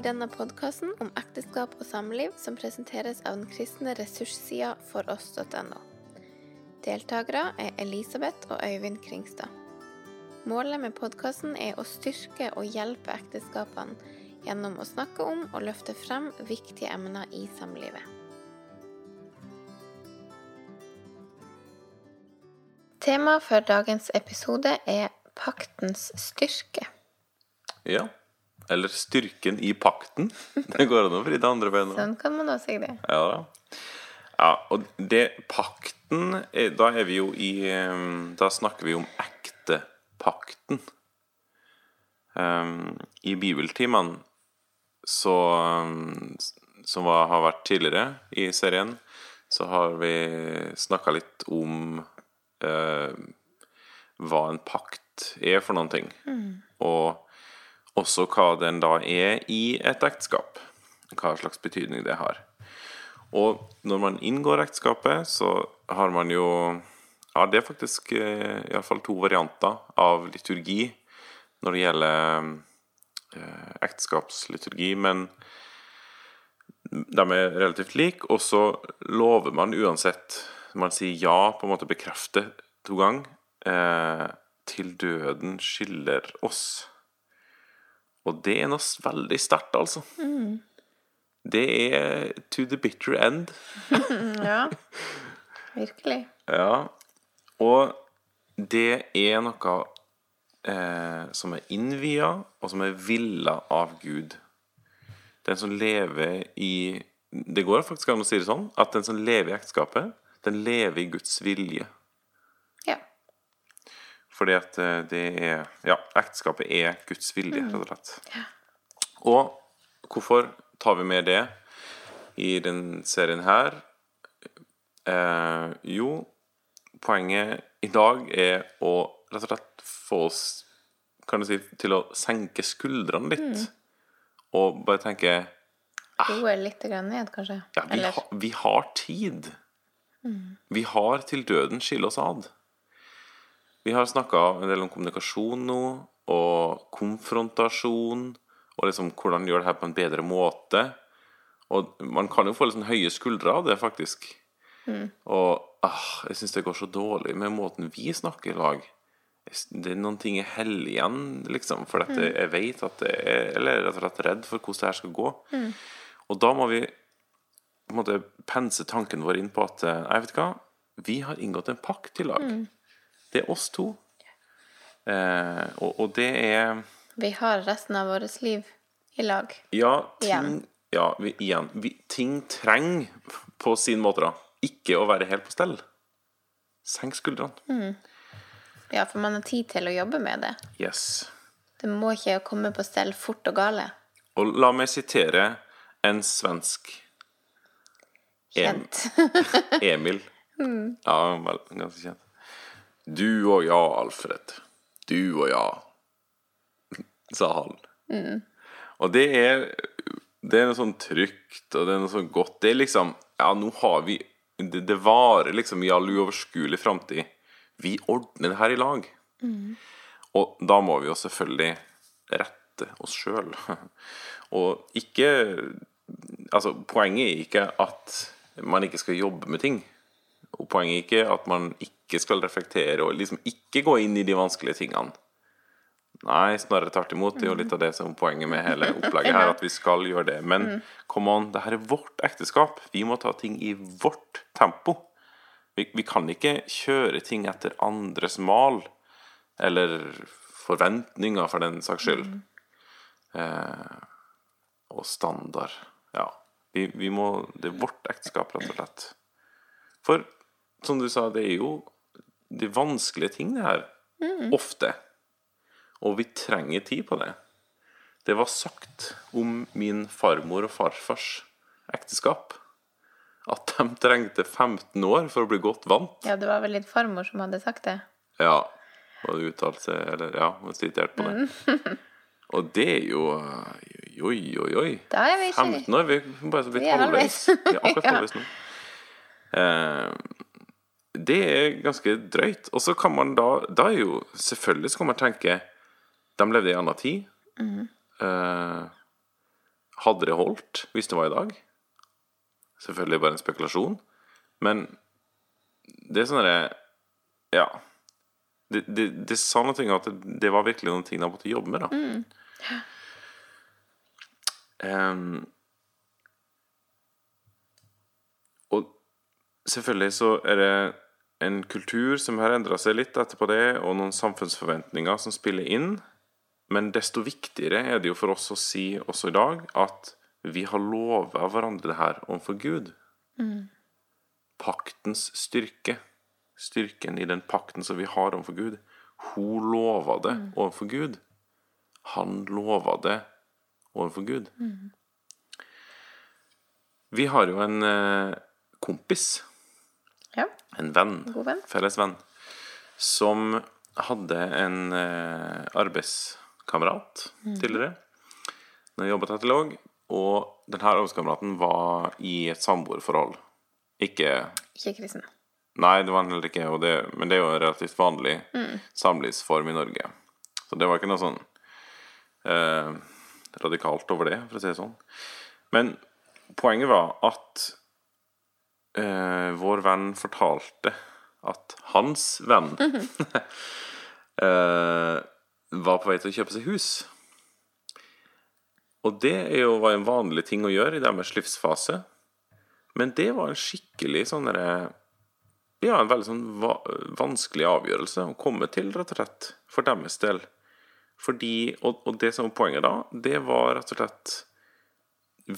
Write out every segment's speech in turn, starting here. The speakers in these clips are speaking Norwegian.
til denne podkasten om ekteskap og samliv som presenteres av den kristne ressurssida foross.no. Deltakere er Elisabeth og Øyvind Kringstad. Målet med podkasten er å styrke og hjelpe ekteskapene gjennom å snakke om og løfte frem viktige emner i samlivet. Temaet for dagens episode er paktens styrke. Ja. Eller styrken i pakten. Det går an å vri det andre benet. Sånn kan man også si det. Ja, ja, og det pakten Da er vi jo i eh, Da snakker vi om ektepakten. Um, I bibeltimene så um, Som var, har vært tidligere i serien, så har vi snakka litt om uh, hva en pakt er for noen ting. Og også hva den da er i et ekteskap. Hva slags betydning det har. Og når man inngår ekteskapet, så har man jo Ja, det er faktisk eh, iallfall to varianter av liturgi når det gjelder eh, ekteskapsliturgi, men de er relativt like, og så lover man uansett Man sier ja, på en måte bekrefter to ganger. Eh, til døden skiller oss. Og det er noe veldig sterkt, altså. Det er to the bitter end. Ja, virkelig. Ja. Og det er noe eh, som er innvia, og som er villa av Gud. Den som lever i Det går faktisk an å si det sånn at den som lever i ekteskapet, den lever i Guds vilje. Fordi at eh, det er Ja, ekteskapet er Guds vilje, rett og slett. Og hvorfor tar vi med det i den serien her? Eh, jo, poenget i dag er å rett og slett få oss kan du si, til å senke skuldrene litt. Og bare tenke Roe litt grann ned, kanskje. ja, vi, Eller ha, vi har tid. Vi har til døden skille oss ad. Vi har snakka en del om kommunikasjon nå, og konfrontasjon, og liksom hvordan gjøre det her på en bedre måte. Og man kan jo få litt sånn høye skuldre av det, faktisk. Og ah, jeg syns det går så dårlig med måten vi snakker i lag. Det er noen ting jeg heller igjen, liksom, for at jeg vet at det er Eller rett og slett redd for hvordan det her skal gå. Og da må vi på en måte pense tanken vår inn på at eh, Jeg vet hva, vi har inngått en pakt i lag. Det er oss to. Eh, og, og det er vi har resten av vårt liv i lag. Ja, ting Igjen. Ja, vi, igjen. Vi, ting trenger på sin måte da ikke å være helt på stell. Senk skuldrene. Ja, for man har tid til å jobbe med det. Yes. Det må ikke komme på stell fort og gale. Og la meg sitere en svensk Kjent. Emil. Ja, vel, ganske kjent. Du og ja, Alfred. Du og jeg, sa han. Og det er Det er noe sånn trygt, og det er noe sånn godt. Det er liksom Ja, nå har vi Det, det varer liksom i all uoverskuelig framtid. Vi ordner det her i lag. Og da må vi jo selvfølgelig rette oss sjøl. Og ikke Altså, poenget er ikke at man ikke skal jobbe med ting. Og poenget er ikke at man ikke skal reflektere og liksom ikke gå inn i de vanskelige tingene. Nei, snarere tvert imot. Det er jo litt av det som er poenget med hele opplegget her, at vi skal gjøre det. Men come on, det her er vårt ekteskap. Vi må ta ting i vårt tempo. Vi, vi kan ikke kjøre ting etter andres mal, eller forventninger, for den saks skyld. Eh, og standard. Ja. Vi, vi må Det er vårt ekteskap, rett og slett. For som du sa, det er jo de vanskelige ting, det her. Ofte. Og vi trenger tid på det. Det var sagt om min farmor og farfars ekteskap at de trengte 15 år for å bli godt vant. Ja, det var vel litt farmor som hadde sagt det. Ja. Og uttalt seg Eller ja, hun siterte på det. Og det er jo Oi, oi, oi. Da er vi ikke 15 år? Vi er bare så vidt Vi halvveis. Vi er akkurat halvveis nå. Eh, det er ganske drøyt. Og så kan man da Da er jo Selvfølgelig så kan man tenke De levde i en annen tid. Mm. Uh, hadde det holdt hvis det var i dag? Selvfølgelig bare en spekulasjon. Men det er sånn derre Ja. Det, det, det, sa noe at det, det, var virkelig noen ting de måtte jobbe med, da. Mm. Um, og selvfølgelig så er det en kultur som har endra seg litt etterpå det, og noen samfunnsforventninger som spiller inn. Men desto viktigere er det jo for oss å si også i dag at vi har lova hverandre det her overfor Gud. Mm. Paktens styrke, styrken i den pakten som vi har overfor Gud, hun lova det mm. overfor Gud. Han lova det overfor Gud. Mm. Vi har jo en eh, kompis. En venn. God venn. Felles venn. Som hadde en eh, arbeidskamerat mm. tidligere. Når jeg jobbet etter lag. Og denne arbeidskameraten var i et samboerforhold. Ikke Ikke kristen. Nei, det var han heller ikke, det, men det er jo en relativt vanlig mm. samlivsform i Norge. Så det var ikke noe sånn eh, radikalt over det, for å si det sånn. Men poenget var at eh, vår venn fortalte at hans venn eh, var på vei til å kjøpe seg hus. Og det er jo, var en vanlig ting å gjøre i deres livsfase. Men det var en skikkelig sånn Ja, en veldig sånn va vanskelig avgjørelse å komme til, rett og slett, for deres del. Fordi, og, og det som var poenget da, det var rett og slett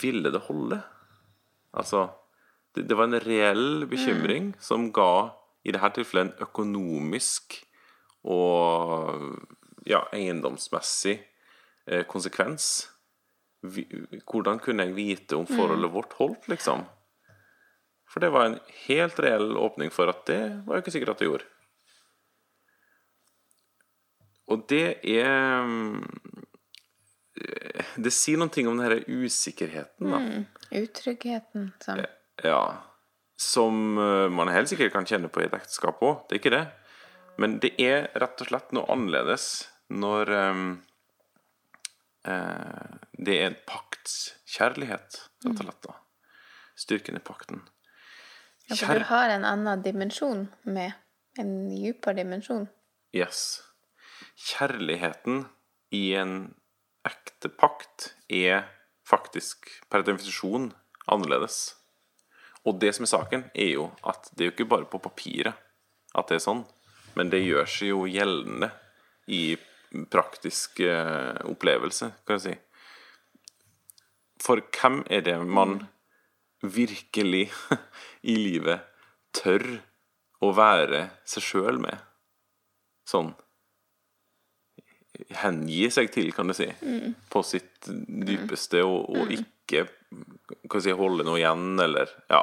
Ville det holde? Altså det, var en reell bekymring mm. som ga, i dette tilfellet, en økonomisk og ja, eiendomsmessig eh, konsekvens. Vi, hvordan kunne jeg vite om forholdet mm. vårt holdt, liksom? For det var en helt reell åpning for at det var jo ikke sikkert at det gjorde. Og det er eh, Det sier noen ting om denne usikkerheten, da. Mm. Utryggheten. Sånn. Ja. Som eh, man helt sikkert kan kjenne på i et ekteskap òg, det er ikke det. Men det er rett og slett noe annerledes når um, uh, det er en paktskjærlighet, rett og slett. da. Styrken i pakten. Ja, for du har en annen dimensjon med. En dypere dimensjon. Yes. Kjærligheten i en ekte pakt er faktisk per definisjon annerledes. Og det som er saken, er jo at det er jo ikke bare på papiret at det er sånn, men det gjør seg jo gjeldende i praktisk eh, opplevelse, kan jeg si. For hvem er det man virkelig i livet tør å være seg sjøl med? Sånn Hengi seg til, kan du si, mm. på sitt dypeste, og, og mm. ikke hva si, holde noe igjen, eller Ja.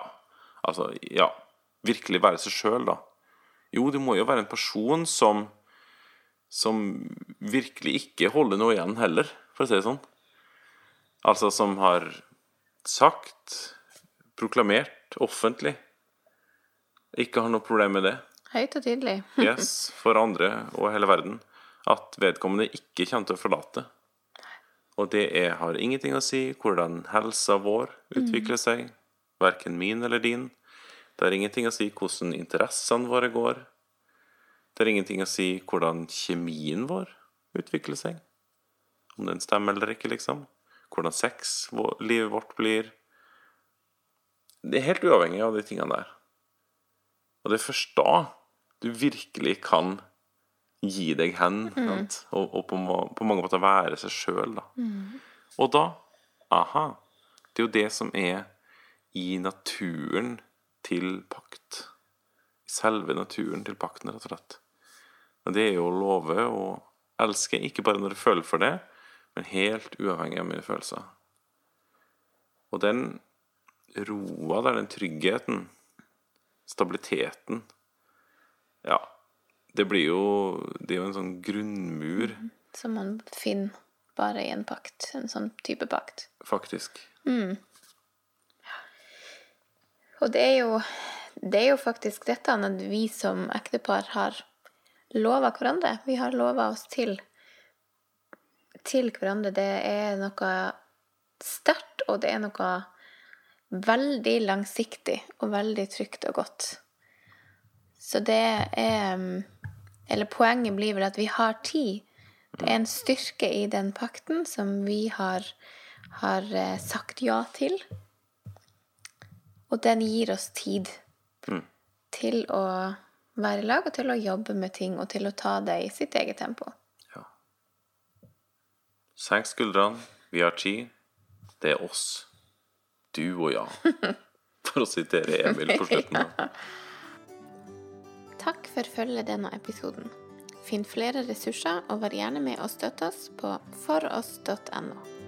Altså, ja. Virkelig være seg sjøl, da. Jo, du må jo være en person som Som virkelig ikke holder noe igjen heller, for å si det sånn. Altså som har sagt, proklamert offentlig Ikke har noe problem med det. Høyt og tydelig. yes, for andre og hele verden. At vedkommende ikke kommer til å forlate. Og det er, har ingenting å si hvordan helsa vår utvikler seg, verken min eller din. Det har ingenting å si hvordan interessene våre går. Det har ingenting å si hvordan kjemien vår utvikler seg. Om den stemmer eller ikke, liksom. Hvordan sexlivet vårt blir. Det er helt uavhengig av de tingene der. Og det er først da du virkelig kan gi deg hen, mm. og, og på, på, mange måter være seg sjøl, da. Mm. Og da Aha. Det er jo det som er i naturen til pakt. Selve naturen til pakten, rett og slett. Og det er jo å love å elske, ikke bare når du føler for det, men helt uavhengig av mine følelser. Og den roa der, den tryggheten, stabiliteten Ja, det blir jo Det er jo en sånn grunnmur. Mm. Som man finner bare i en pakt. En sånn type pakt. Faktisk. Mm. Og det er jo det er jo faktisk dette at vi som ektepar har lova hverandre. Vi har lova oss til til hverandre. Det er noe sterkt, og det er noe veldig langsiktig og veldig trygt og godt. Så det er mm, Eller poenget blir vel at vi har tid. Det er en styrke i den pakten som vi har, har eh, sagt ja til. Og den gir oss tid Mm. til å være i lag og til å jobbe med ting og til å ta det i sitt eget tempo. Ja. Senk skuldrene. Vi har tid. Det er oss. Du og ja. For å sitere Emil på slutten. av. Takk for følget denne episoden. Finn flere ressurser, og vær gjerne med og støtt oss på foross.no.